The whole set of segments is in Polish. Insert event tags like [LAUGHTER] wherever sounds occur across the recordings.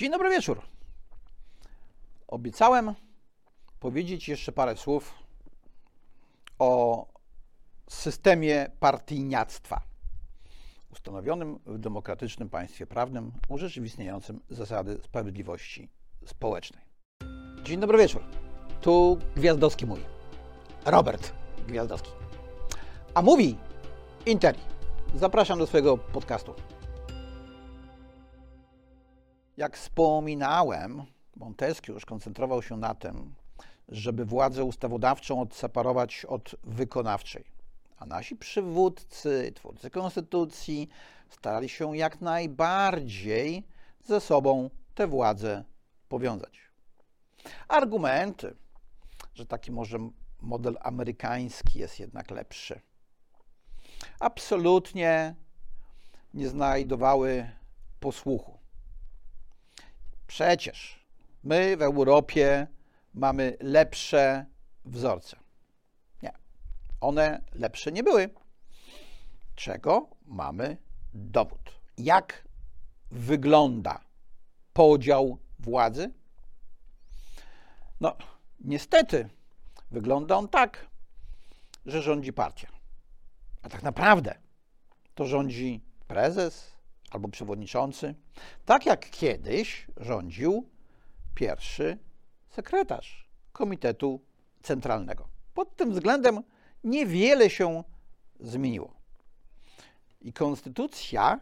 Dzień dobry wieczór. Obiecałem powiedzieć jeszcze parę słów o systemie partyjniactwa ustanowionym w demokratycznym państwie prawnym urzeczywistniającym zasady sprawiedliwości społecznej. Dzień dobry wieczór. Tu Gwiazdowski mówi. Robert Gwiazdowski. A mówi Interi. Zapraszam do swojego podcastu. Jak wspominałem, Montesquieu już koncentrował się na tym, żeby władzę ustawodawczą odseparować od wykonawczej. A nasi przywódcy, twórcy konstytucji starali się jak najbardziej ze sobą tę władzę powiązać. Argumenty, że taki może model amerykański jest jednak lepszy, absolutnie nie znajdowały posłuchu. Przecież my w Europie mamy lepsze wzorce. Nie, one lepsze nie były. Czego mamy dowód? Jak wygląda podział władzy? No, niestety, wygląda on tak, że rządzi partia. A tak naprawdę to rządzi prezes albo przewodniczący, tak jak kiedyś rządził pierwszy sekretarz Komitetu Centralnego. Pod tym względem niewiele się zmieniło. I konstytucja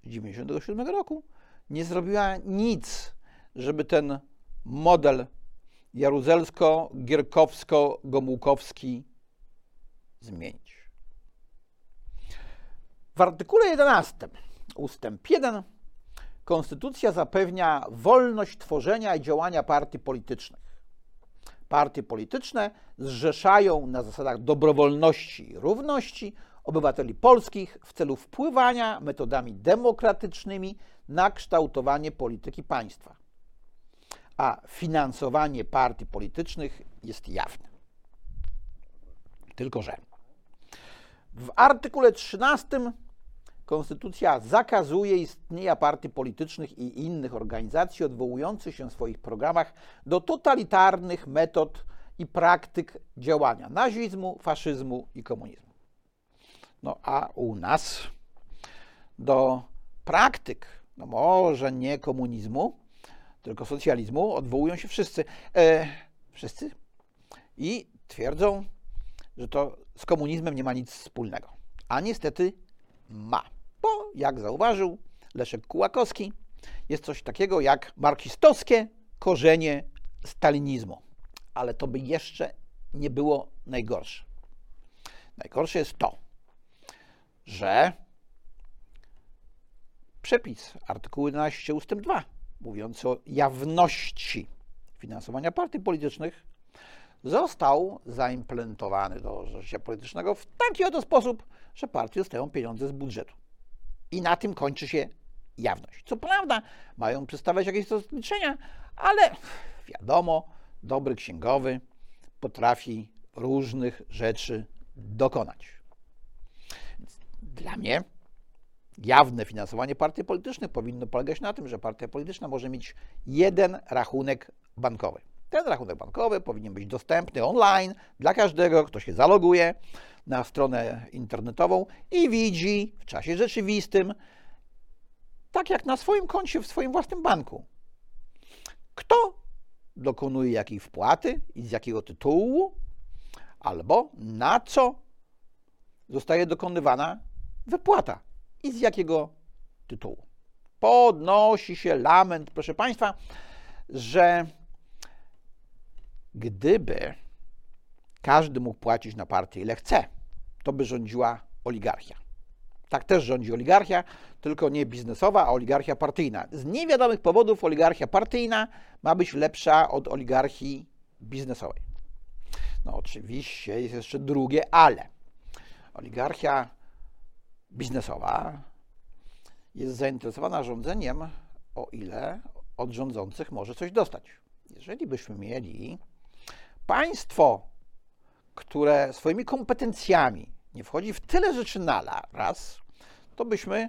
z 1997 roku nie zrobiła nic, żeby ten model jaruzelsko-gierkowsko-gomułkowski zmienić. W artykule 11 ustęp 1 Konstytucja zapewnia wolność tworzenia i działania partii politycznych. Partie polityczne zrzeszają na zasadach dobrowolności i równości obywateli polskich w celu wpływania metodami demokratycznymi na kształtowanie polityki państwa. A finansowanie partii politycznych jest jawne. Tylko że w artykule 13 Konstytucja zakazuje istnienia partii politycznych i innych organizacji odwołujących się w swoich programach do totalitarnych metod i praktyk działania nazizmu, faszyzmu i komunizmu. No a u nas do praktyk, no może nie komunizmu, tylko socjalizmu, odwołują się wszyscy. E, wszyscy? I twierdzą, że to z komunizmem nie ma nic wspólnego. A niestety ma. Bo, jak zauważył Leszek Kułakowski, jest coś takiego jak marksistowskie korzenie stalinizmu. Ale to by jeszcze nie było najgorsze. Najgorsze jest to, że przepis artykułu 11 ust. 2 mówiący o jawności finansowania partii politycznych został zaimplementowany do życia politycznego w taki oto sposób, że partie dostają pieniądze z budżetu. I na tym kończy się jawność. Co prawda mają przedstawiać jakieś rozliczenia, ale wiadomo, dobry księgowy potrafi różnych rzeczy dokonać. Dla mnie jawne finansowanie partii politycznych powinno polegać na tym, że partia polityczna może mieć jeden rachunek bankowy. Ten rachunek bankowy powinien być dostępny online dla każdego, kto się zaloguje na stronę internetową i widzi w czasie rzeczywistym, tak jak na swoim koncie w swoim własnym banku, kto dokonuje jakiej wpłaty i z jakiego tytułu, albo na co zostaje dokonywana wypłata i z jakiego tytułu. Podnosi się lament, proszę Państwa, że Gdyby każdy mógł płacić na partię ile chce, to by rządziła oligarchia. Tak też rządzi oligarchia, tylko nie biznesowa, a oligarchia partyjna. Z niewiadomych powodów oligarchia partyjna ma być lepsza od oligarchii biznesowej. No oczywiście jest jeszcze drugie ale. Oligarchia biznesowa jest zainteresowana rządzeniem, o ile od rządzących może coś dostać. Jeżeli byśmy mieli państwo, które swoimi kompetencjami nie wchodzi w tyle rzeczy na raz, to byśmy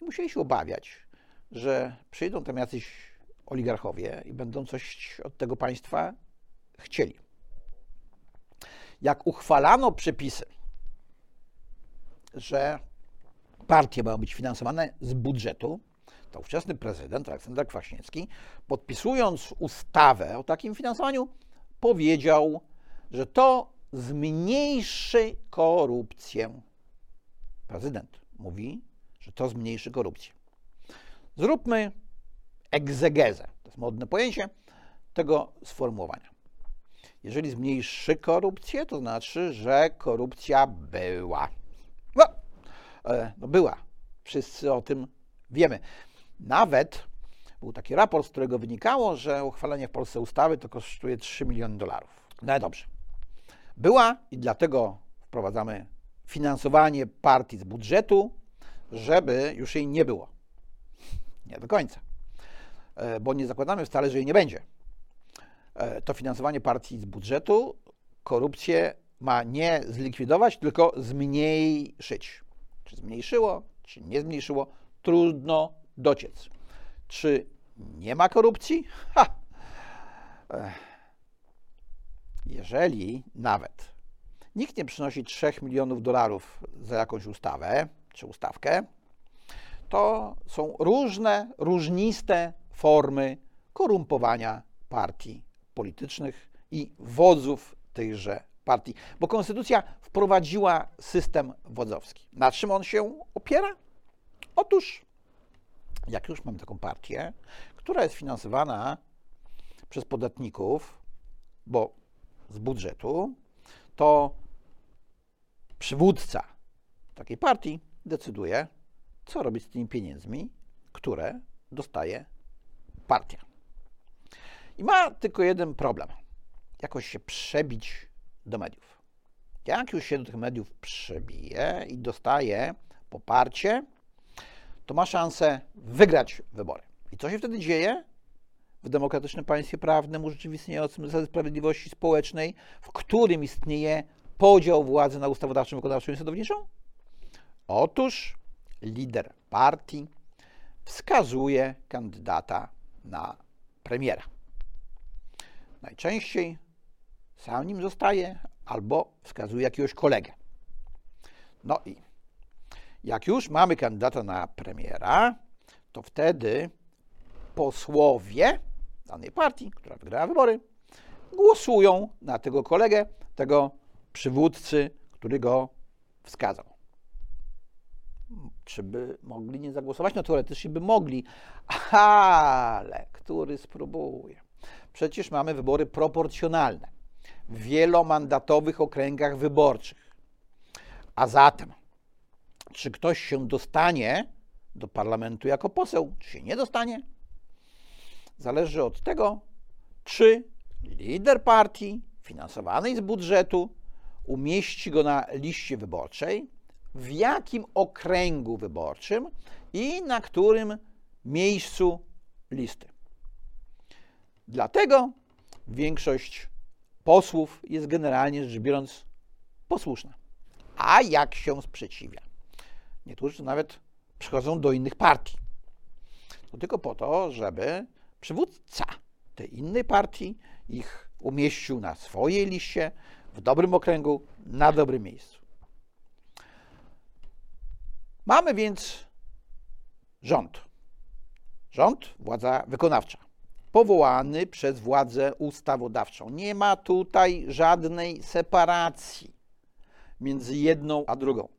musieli się obawiać, że przyjdą tam jacyś oligarchowie i będą coś od tego państwa chcieli. Jak uchwalano przepisy, że partie mają być finansowane z budżetu, to ówczesny prezydent Aleksander Kwaśniewski, podpisując ustawę o takim finansowaniu, powiedział, że to zmniejszy korupcję. Prezydent mówi, że to zmniejszy korupcję. Zróbmy egzegezę, to jest modne pojęcie, tego sformułowania. Jeżeli zmniejszy korupcję, to znaczy, że korupcja była. No, e, no była. Wszyscy o tym wiemy. Nawet był taki raport, z którego wynikało, że uchwalenie w Polsce ustawy to kosztuje 3 miliony dolarów. No dobrze. Była i dlatego wprowadzamy finansowanie partii z budżetu, żeby już jej nie było. Nie do końca. E, bo nie zakładamy wcale, że jej nie będzie. E, to finansowanie partii z budżetu korupcję ma nie zlikwidować, tylko zmniejszyć. Czy zmniejszyło, czy nie zmniejszyło, trudno dociec. Czy nie ma korupcji? Ha! Jeżeli nawet nikt nie przynosi 3 milionów dolarów za jakąś ustawę czy ustawkę, to są różne, różniste formy korumpowania partii politycznych i wodzów tychże partii. Bo konstytucja wprowadziła system wodzowski. Na czym on się opiera? Otóż jak już mamy taką partię, która jest finansowana przez podatników, bo z budżetu, to przywódca takiej partii decyduje, co robić z tymi pieniędzmi, które dostaje partia. I ma tylko jeden problem: jakoś się przebić do mediów. Jak już się do tych mediów przebije i dostaje poparcie, to ma szansę wygrać wybory. I co się wtedy dzieje? W demokratycznym państwie prawnym urzeczywistniającym zasady sprawiedliwości społecznej, w którym istnieje podział władzy na ustawodawczą, wykonawczą i sądowniczą? Otóż lider partii wskazuje kandydata na premiera. Najczęściej sam nim zostaje albo wskazuje jakiegoś kolegę. No i jak już mamy kandydata na premiera, to wtedy posłowie danej partii, która wygrała wybory, głosują na tego kolegę, tego przywódcy, który go wskazał. Czy by mogli nie zagłosować? No teoretycznie by mogli, ale który spróbuje? Przecież mamy wybory proporcjonalne w wielomandatowych okręgach wyborczych. A zatem czy ktoś się dostanie do parlamentu jako poseł, czy się nie dostanie, zależy od tego, czy lider partii finansowanej z budżetu umieści go na liście wyborczej, w jakim okręgu wyborczym i na którym miejscu listy. Dlatego większość posłów jest generalnie rzecz biorąc posłuszna. A jak się sprzeciwia? Niektórzy nawet przychodzą do innych partii. To tylko po to, żeby przywódca tej innej partii ich umieścił na swojej liście, w dobrym okręgu, na dobrym miejscu. Mamy więc rząd. Rząd, władza wykonawcza, powołany przez władzę ustawodawczą. Nie ma tutaj żadnej separacji między jedną a drugą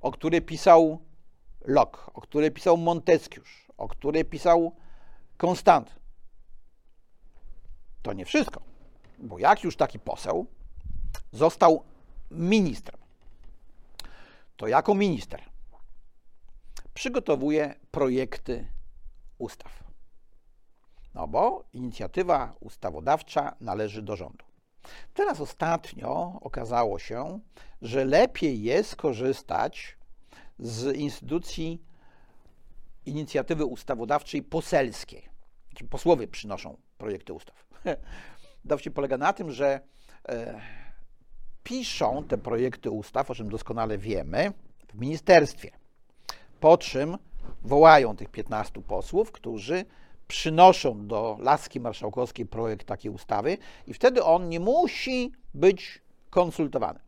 o której pisał Locke, o której pisał Montesquieu, o której pisał Constant. To nie wszystko, bo jak już taki poseł został ministrem, to jako minister przygotowuje projekty ustaw. No bo inicjatywa ustawodawcza należy do rządu. Teraz ostatnio okazało się, że lepiej jest korzystać z instytucji inicjatywy ustawodawczej poselskiej. Posłowie przynoszą projekty ustaw. [LAUGHS] Dowcip polega na tym, że e, piszą te projekty ustaw, o czym doskonale wiemy, w ministerstwie. Po czym wołają tych 15 posłów, którzy przynoszą do laski marszałkowskiej projekt takiej ustawy i wtedy on nie musi być konsultowany.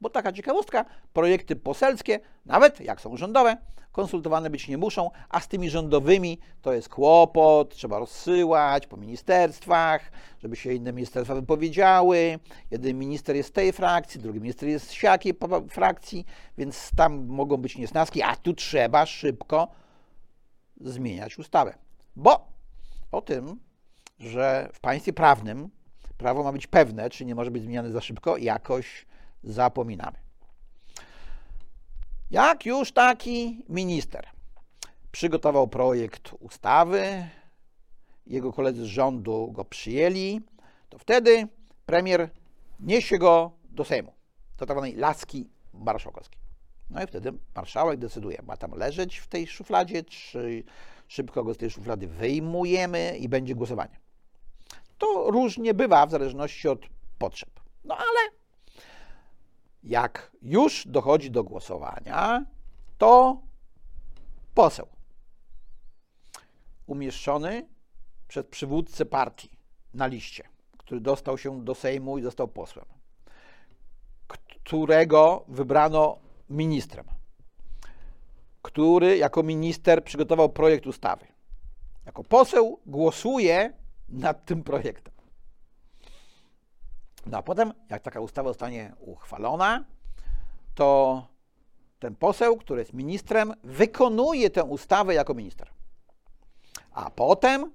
Bo taka ciekawostka, projekty poselskie, nawet jak są rządowe, konsultowane być nie muszą, a z tymi rządowymi to jest kłopot, trzeba rozsyłać po ministerstwach, żeby się inne ministerstwa wypowiedziały. Jeden minister jest z tej frakcji, drugi minister jest z siakiej frakcji, więc tam mogą być niesnaski, a tu trzeba szybko zmieniać ustawę. Bo o tym, że w państwie prawnym prawo ma być pewne, czy nie może być zmieniane za szybko, jakoś zapominamy. Jak już taki minister przygotował projekt ustawy, jego koledzy z rządu go przyjęli, to wtedy premier niesie go do Sejmu, do tak zwanej laski marszałkowskiej. No i wtedy marszałek decyduje, ma tam leżeć w tej szufladzie, czy szybko go z tej szuflady wyjmujemy i będzie głosowanie. To różnie bywa w zależności od potrzeb. No ale jak już dochodzi do głosowania, to poseł umieszczony przez przywódcę partii na liście, który dostał się do Sejmu i został posłem, którego wybrano ministrem, który jako minister przygotował projekt ustawy. Jako poseł głosuje nad tym projektem. No a potem, jak taka ustawa zostanie uchwalona, to ten poseł, który jest ministrem, wykonuje tę ustawę jako minister. A potem,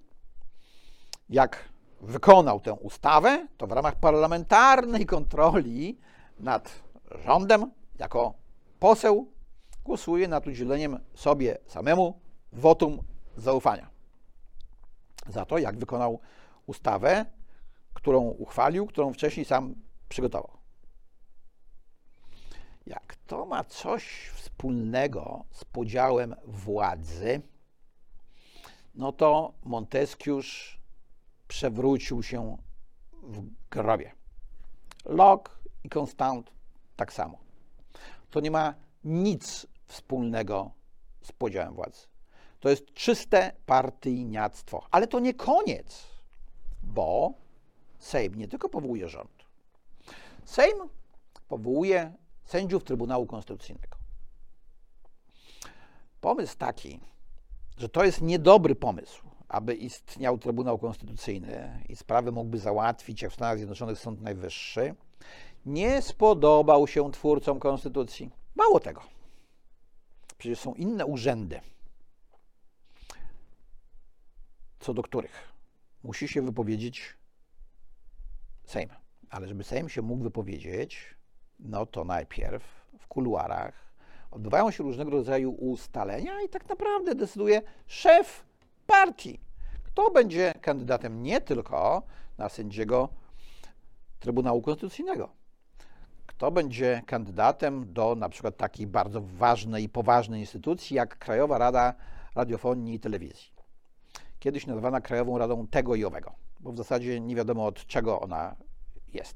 jak wykonał tę ustawę, to w ramach parlamentarnej kontroli nad rządem, jako poseł, głosuje nad udzieleniem sobie samemu wotum zaufania. Za to, jak wykonał ustawę, którą uchwalił, którą wcześniej sam przygotował. Jak to ma coś wspólnego z podziałem władzy, no to Montesquieuż przewrócił się w grobie. Locke i Constant tak samo. To nie ma nic wspólnego z podziałem władzy. To jest czyste partyjniactwo. Ale to nie koniec, bo Sejm nie tylko powołuje rząd. Sejm powołuje sędziów Trybunału Konstytucyjnego. Pomysł taki, że to jest niedobry pomysł, aby istniał Trybunał Konstytucyjny i sprawy mógłby załatwić, jak w Stanach Zjednoczonych, Sąd Najwyższy, nie spodobał się twórcom Konstytucji. Mało tego. Przecież są inne urzędy, co do których? Musi się wypowiedzieć Sejm. Ale żeby Sejm się mógł wypowiedzieć, no to najpierw w kuluarach odbywają się różnego rodzaju ustalenia i tak naprawdę decyduje szef partii, kto będzie kandydatem? Nie tylko na sędziego Trybunału Konstytucyjnego, kto będzie kandydatem do na przykład takiej bardzo ważnej i poważnej instytucji jak Krajowa Rada Radiofonii i Telewizji. Kiedyś nazywana Krajową Radą tego i owego bo w zasadzie nie wiadomo od czego ona jest.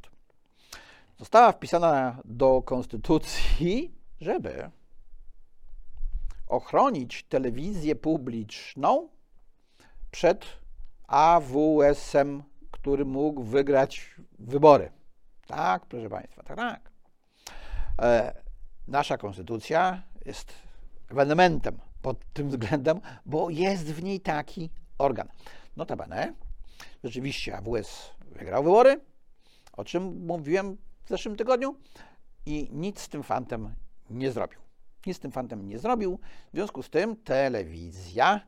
Została wpisana do konstytucji, żeby ochronić telewizję publiczną przed AWS-em, który mógł wygrać wybory. Tak, proszę Państwa, tak, tak. E, nasza konstytucja jest ewenementem pod tym względem, bo jest w niej taki organ. Notabene, Rzeczywiście AWS wygrał wybory, o czym mówiłem w zeszłym tygodniu, i nic z tym fantem nie zrobił. Nic z tym fantem nie zrobił. W związku z tym telewizja,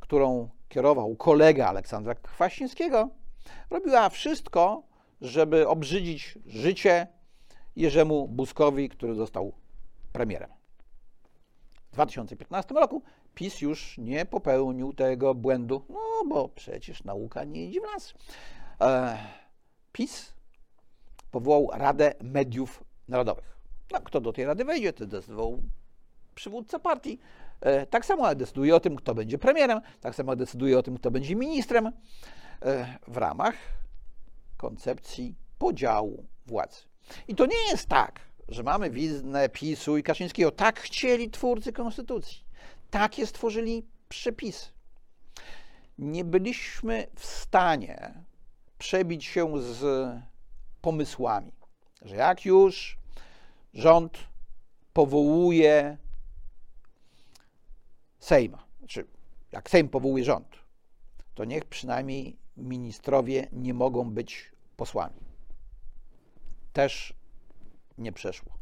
którą kierował kolega Aleksandra Kwaśniewskiego, robiła wszystko, żeby obrzydzić życie Jerzemu Buzkowi, który został premierem. W 2015 roku PiS już nie popełnił tego błędu, no bo przecież nauka nie idzie w las. E, PiS powołał Radę Mediów Narodowych. No, kto do tej rady wejdzie, to decydował przywódca partii. E, tak samo decyduje o tym, kto będzie premierem, tak samo decyduje o tym, kto będzie ministrem e, w ramach koncepcji podziału władzy. I to nie jest tak, że mamy wiznę PiSu i Kaczyńskiego. Tak chcieli twórcy konstytucji. takie stworzyli przepisy. Nie byliśmy w stanie przebić się z pomysłami, że jak już rząd powołuje Sejm, znaczy jak Sejm powołuje rząd, to niech przynajmniej ministrowie nie mogą być posłami. Też nie przeszło.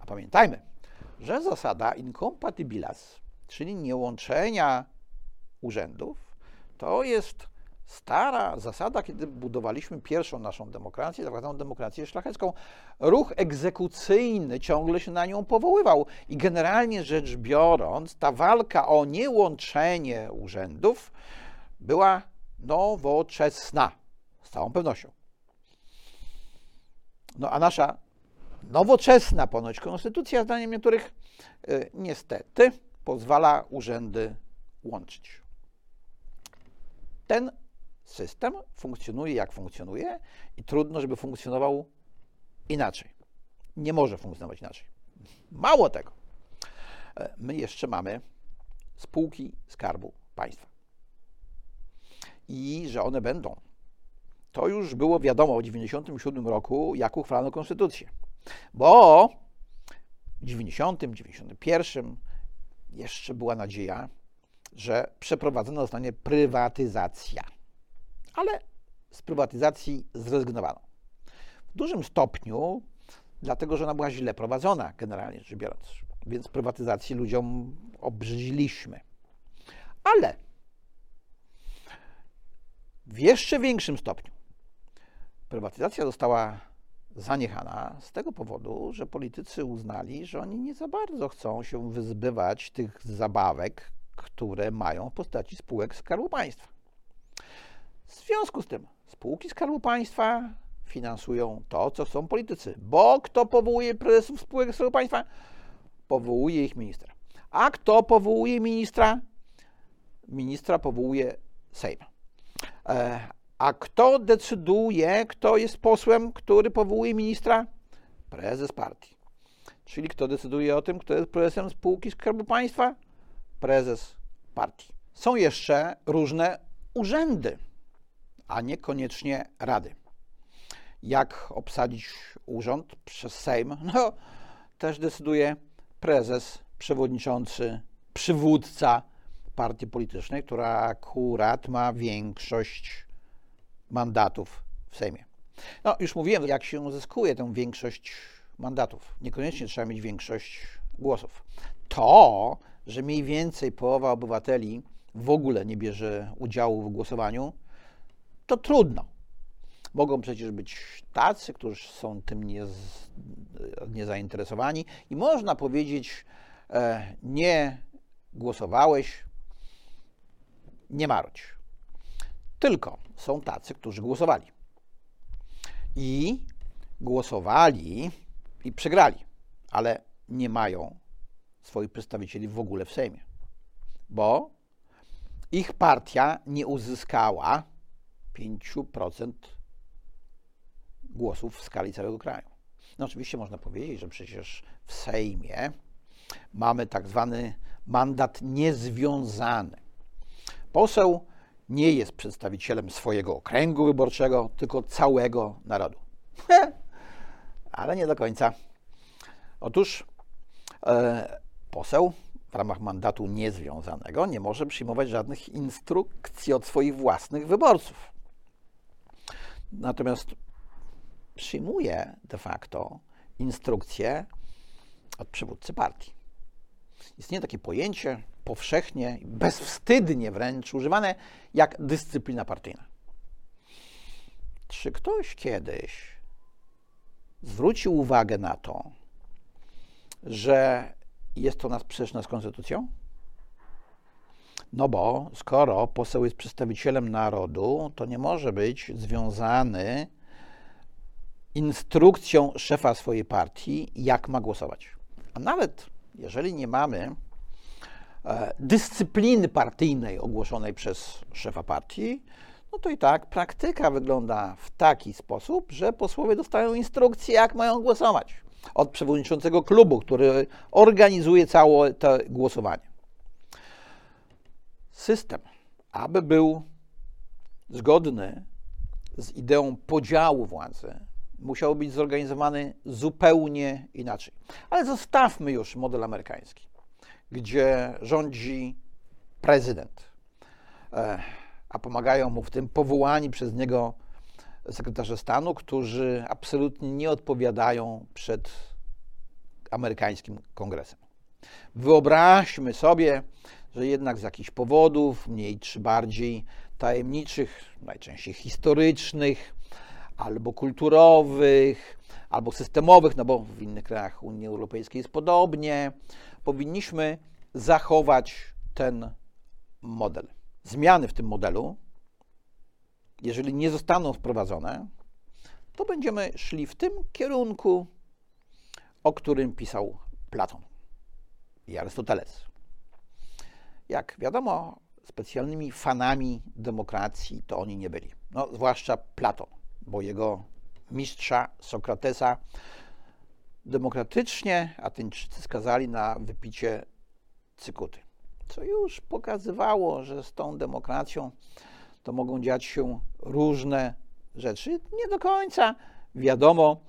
A pamiętajmy, że zasada incompatibilas, czyli niełączenia urzędów, to jest stara zasada, kiedy budowaliśmy pierwszą naszą demokrację, tak zwaną demokrację szlachecką. Ruch egzekucyjny ciągle się na nią powoływał i generalnie rzecz biorąc, ta walka o niełączenie urzędów była nowoczesna, z całą pewnością. No a nasza nowoczesna ponoć konstytucja, zdaniem niektórych, y, niestety pozwala urzędy łączyć. Ten system funkcjonuje jak funkcjonuje i trudno, żeby funkcjonował inaczej. Nie może funkcjonować inaczej. Mało tego, e, my jeszcze mamy spółki Skarbu Państwa. I że one będą. To już było wiadomo w 1997 roku, jak uchwalano konstytucję. Bo w 90, 91 jeszcze była nadzieja, że przeprowadzona zostanie prywatyzacja. Ale z prywatyzacji zrezygnowano. W dużym stopniu dlatego, że ona była źle prowadzona, generalnie rzecz biorąc. Więc prywatyzacji ludziom obrzydziliśmy. Ale w jeszcze większym stopniu prywatyzacja została zaniechana z tego powodu, że politycy uznali, że oni nie za bardzo chcą się wyzbywać tych zabawek, które mają w postaci spółek Skarbu Państwa. W związku z tym spółki Skarbu Państwa finansują to, co chcą politycy, bo kto powołuje prezesów spółek Skarbu Państwa? Powołuje ich ministra. A kto powołuje ministra? Ministra powołuje Sejm. E, a kto decyduje, kto jest posłem, który powołuje ministra? Prezes partii. Czyli kto decyduje o tym, kto jest prezesem spółki Skarbu Państwa? Prezes partii. Są jeszcze różne urzędy, a niekoniecznie rady. Jak obsadzić urząd przez Sejm? No, też decyduje prezes, przewodniczący, przywódca partii politycznej, która akurat ma większość mandatów w Sejmie. No, już mówiłem, jak się uzyskuje tę większość mandatów. Niekoniecznie trzeba mieć większość głosów. To, że mniej więcej połowa obywateli w ogóle nie bierze udziału w głosowaniu, to trudno. Mogą przecież być tacy, którzy są tym nie, nie i można powiedzieć, e, nie głosowałeś, nie marudź. Tylko są tacy, którzy głosowali. I głosowali i przegrali, ale nie mają swoich przedstawicieli w ogóle w Sejmie, bo ich partia nie uzyskała 5% głosów w skali całego kraju. No oczywiście można powiedzieć, że przecież w Sejmie mamy tak zwany mandat niezwiązany. Poseł nie jest przedstawicielem swojego okręgu wyborczego, tylko całego narodu. Ale nie do końca. Otóż e, poseł w ramach mandatu niezwiązanego nie może przyjmować żadnych instrukcji od swoich własnych wyborców. Natomiast przyjmuje de facto instrukcje od przywódcy partii. Istnieje takie pojęcie powszechnie, bezwstydnie wręcz używane jak dyscyplina partyjna. Czy ktoś kiedyś zwrócił uwagę na to, że jest to nas sprzeczne z konstytucją? No bo skoro poseł jest przedstawicielem narodu, to nie może być związany instrukcją szefa swojej partii, jak ma głosować. A nawet jeżeli nie mamy dyscypliny partyjnej ogłoszonej przez szefa partii, no to i tak praktyka wygląda w taki sposób, że posłowie dostają instrukcje, jak mają głosować od przewodniczącego klubu, który organizuje całe to głosowanie. system, aby był zgodny z ideą podziału władzy, musiał być zorganizowany zupełnie inaczej. Ale zostawmy już model amerykański, gdzie rządzi prezydent, e, a pomagają mu w tym powołani przez niego sekretarze stanu, którzy absolutnie nie odpowiadają przed amerykańskim kongresem. Wyobraźmy sobie, że jednak z jakichś powodów, mniej czy bardziej tajemniczych, najczęściej historycznych, albo kulturowych, albo systemowych, no bo w innych krajach Unii Europejskiej jest podobnie, powinniśmy zachować ten model. Zmiany w tym modelu, jeżeli nie zostaną wprowadzone, to będziemy szli w tym kierunku, o którym pisał Platon i Arystoteles. Jak wiadomo, specjalnymi fanami demokracji to oni nie byli. No, zwłaszcza Platon, bo jego mistrza Sokratesa demokratycznie Ateńczycy skazali na wypicie cykuty. Co już pokazywało, że z tą demokracją to mogą dziać się różne rzeczy. Nie do końca wiadomo,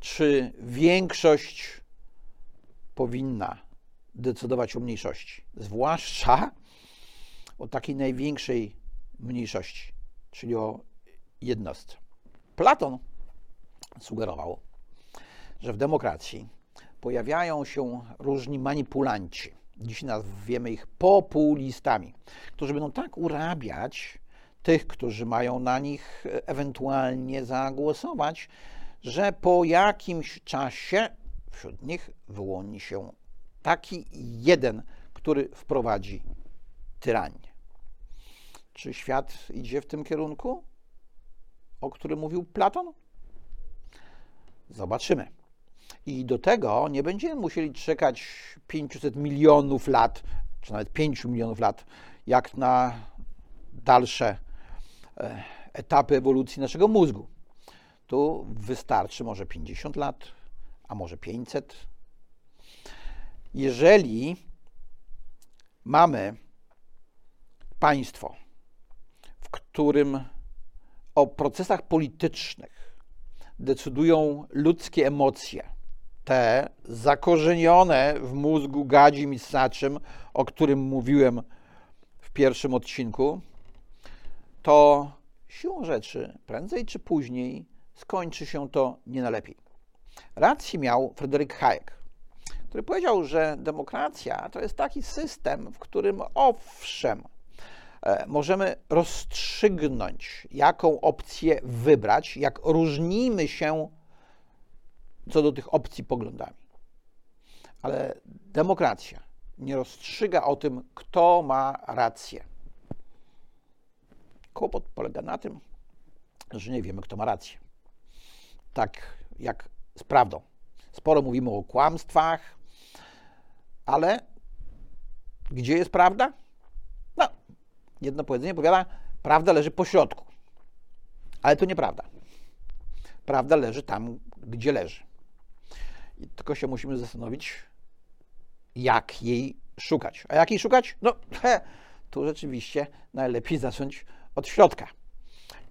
czy większość powinna decydować o mniejszości, zwłaszcza o takiej największej mniejszości, czyli o jednostce. Platon sugerował, że w demokracji pojawiają się różni manipulanci. Dziś nazwiemy ich populistami, którzy będą tak urabiać tych, którzy mają na nich ewentualnie zagłosować, że po jakimś czasie wśród nich wyłoni się taki jeden, który wprowadzi tyranię. Czy świat idzie w tym kierunku, o którym mówił Platon? Zobaczymy. I do tego nie będziemy musieli czekać 500 milionów lat, czy nawet 5 milionów lat, jak na dalsze e, etapy ewolucji naszego mózgu. Tu wystarczy może 50 lat, a może 500. Jeżeli mamy państwo, w którym o procesach politycznych decydują ludzkie emocje, te zakorzenione w mózgu gadzim i ssaczym, o którym mówiłem w pierwszym odcinku, to siłą rzeczy, prędzej czy później, skończy się to nie na lepiej. Rację miał Fryderyk Hayek, który powiedział, że demokracja to jest taki system, w którym owszem, e, możemy rozstrzygnąć, jaką opcję wybrać, jak różnimy się co do tych opcji poglądami. Ale demokracja nie rozstrzyga o tym, kto ma rację. Kłopot polega na tym, że nie wiemy, kto ma rację. Tak jak z prawdą. Sporo mówimy o kłamstwach, ale gdzie jest prawda? No, jedno powiedzenie powiada, prawda leży po środku. Ale to nieprawda. Prawda leży tam, gdzie leży. Tylko się musimy zastanowić, jak jej szukać. A jak jej szukać? No, he, tu rzeczywiście najlepiej zacząć od środka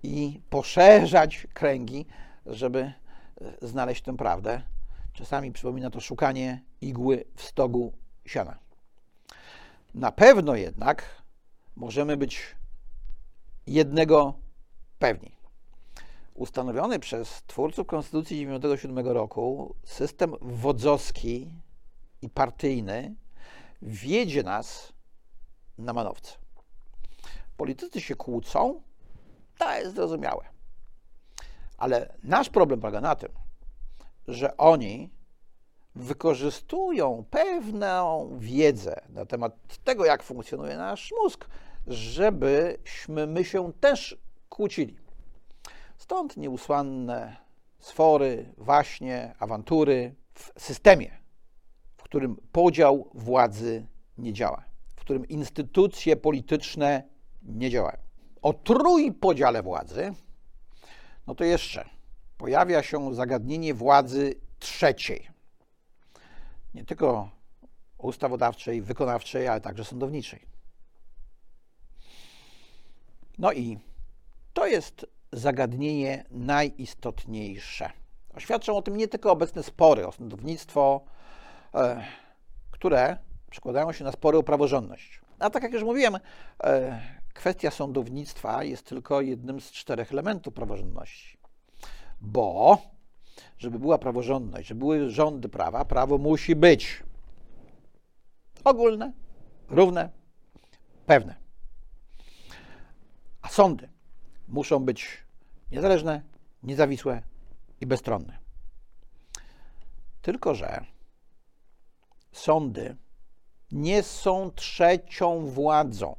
i poszerzać kręgi, żeby e, znaleźć tę prawdę. Czasami przypomina to szukanie igły w stogu siana. Na pewno jednak możemy być jednego pewni ustanowiony przez twórców Konstytucji 97 roku system wodzowski i partyjny wiedzie nas na manowce. Politycy się kłócą, to jest zrozumiałe. Ale nasz problem polega na tym, że oni wykorzystują pewną wiedzę na temat tego, jak funkcjonuje nasz mózg, żebyśmy my się też kłócili. Stąd nieusłanne sfory, waśnie, awantury w systemie, w którym podział władzy nie działa, w którym instytucje polityczne nie działają. O trójpodziale władzy, no to jeszcze pojawia się zagadnienie władzy trzeciej. Nie tylko ustawodawczej, wykonawczej, ale także sądowniczej. No i to jest zagadnienie najistotniejsze. Oświadczą o tym nie tylko obecne spory o sądownictwo, e, które przekładają się na spory o praworządność. A tak jak już mówiłem, e, kwestia sądownictwa jest tylko jednym z czterech elementów praworządności. Bo, żeby była praworządność, żeby były rządy prawa, prawo musi być ogólne, równe, pewne. A sądy muszą być niezależne, niezawisłe i bezstronne. Tylko, że sądy nie są trzecią władzą,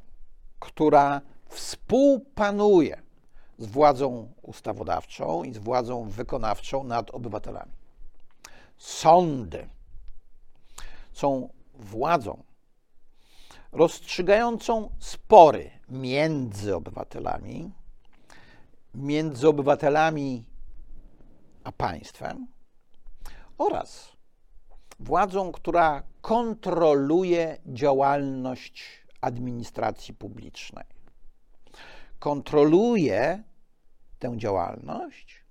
która współpanuje z władzą ustawodawczą i z władzą wykonawczą nad obywatelami. Sądy są władzą rozstrzygającą spory między obywatelami, między obywatelami a państwem oraz władzą, która kontroluje działalność administracji publicznej. Kontroluje tę działalność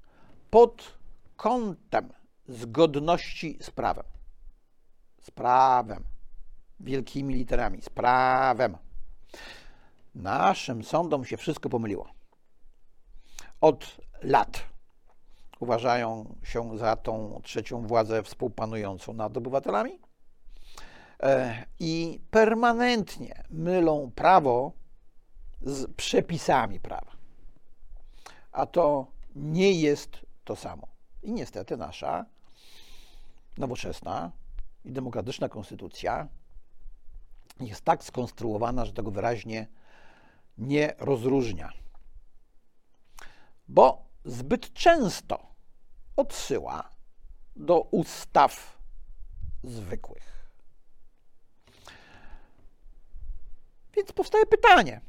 pod kątem zgodności z prawem. Z prawem. Wielkimi literami. Z prawem. Naszym sądom się wszystko pomyliło. Od lat uważają się za tą trzecią władzę współpanującą nad obywatelami e, i permanentnie mylą prawo z przepisami prawa. A to nie jest to samo. I niestety nasza nowoczesna i demokratyczna konstytucja jest tak skonstruowana, że tego wyraźnie nie rozróżnia. Bo zbyt często odsyła do ustaw zwykłych. Więc powstaje pytanie,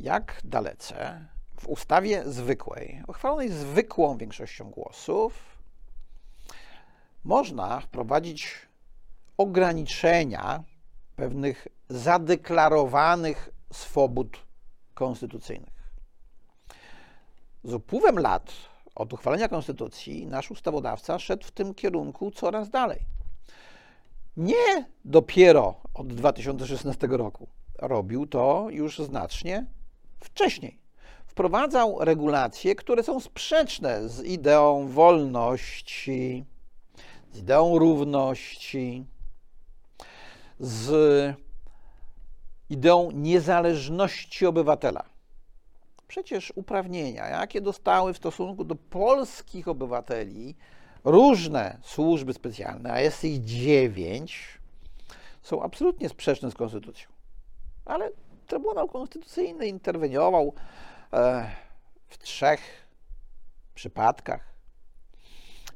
jak dalece w ustawie zwykłej, uchwalonej zwykłą większością głosów, można wprowadzić ograniczenia pewnych zadeklarowanych swobód konstytucyjnych. Z upływem lat od uchwalenia konstytucji nasz ustawodawca szedł w tym kierunku coraz dalej. Nie dopiero od 2016 roku. Robił to już znacznie wcześniej. Wprowadzał regulacje, które są sprzeczne z ideą wolności, z ideą równości, z ideą niezależności obywatela. Przecież uprawnienia, jakie dostały w stosunku do polskich obywateli różne służby specjalne, a jest ich dziewięć, są absolutnie sprzeczne z konstytucją. Ale Trybunał Konstytucyjny interweniował e, w trzech przypadkach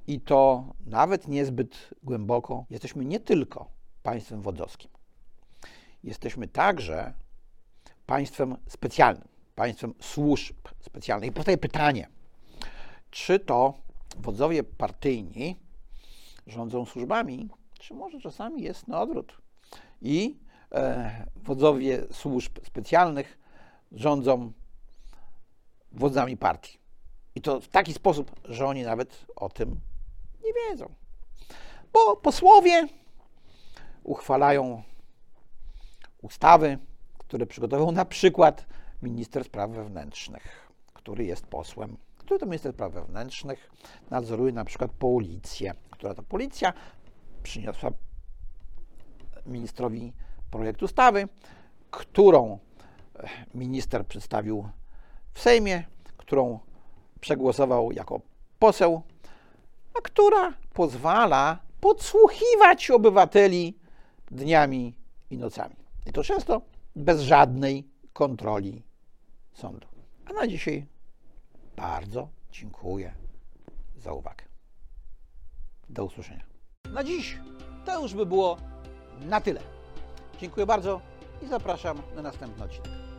i to nawet niezbyt głęboko. Jesteśmy nie tylko państwem wodzowskim. Jesteśmy także państwem specjalnym, państwem służb specjalnych. I powstaje pytanie, czy to wodzowie partyjni rządzą służbami, czy może czasami jest na odwrót i e, wodzowie służb specjalnych rządzą wodzami partii. I to w taki sposób, że oni nawet o tym nie wiedzą. Bo posłowie uchwalają ustawy, które przygotował na przykład minister spraw wewnętrznych, który jest posłem, który to minister spraw wewnętrznych nadzoruje na przykład policję, która to policja przyniosła ministrowi projekt ustawy, którą e, minister przedstawił w Sejmie, którą przegłosował jako poseł, a która pozwala podsłuchiwać obywateli dniami i nocami. I to często bez żadnej kontroli sądu. A na dzisiaj bardzo dziękuję za uwagę. Do usłyszenia. Na dziś to już by było na tyle. Dziękuję bardzo i zapraszam na następny odcinek.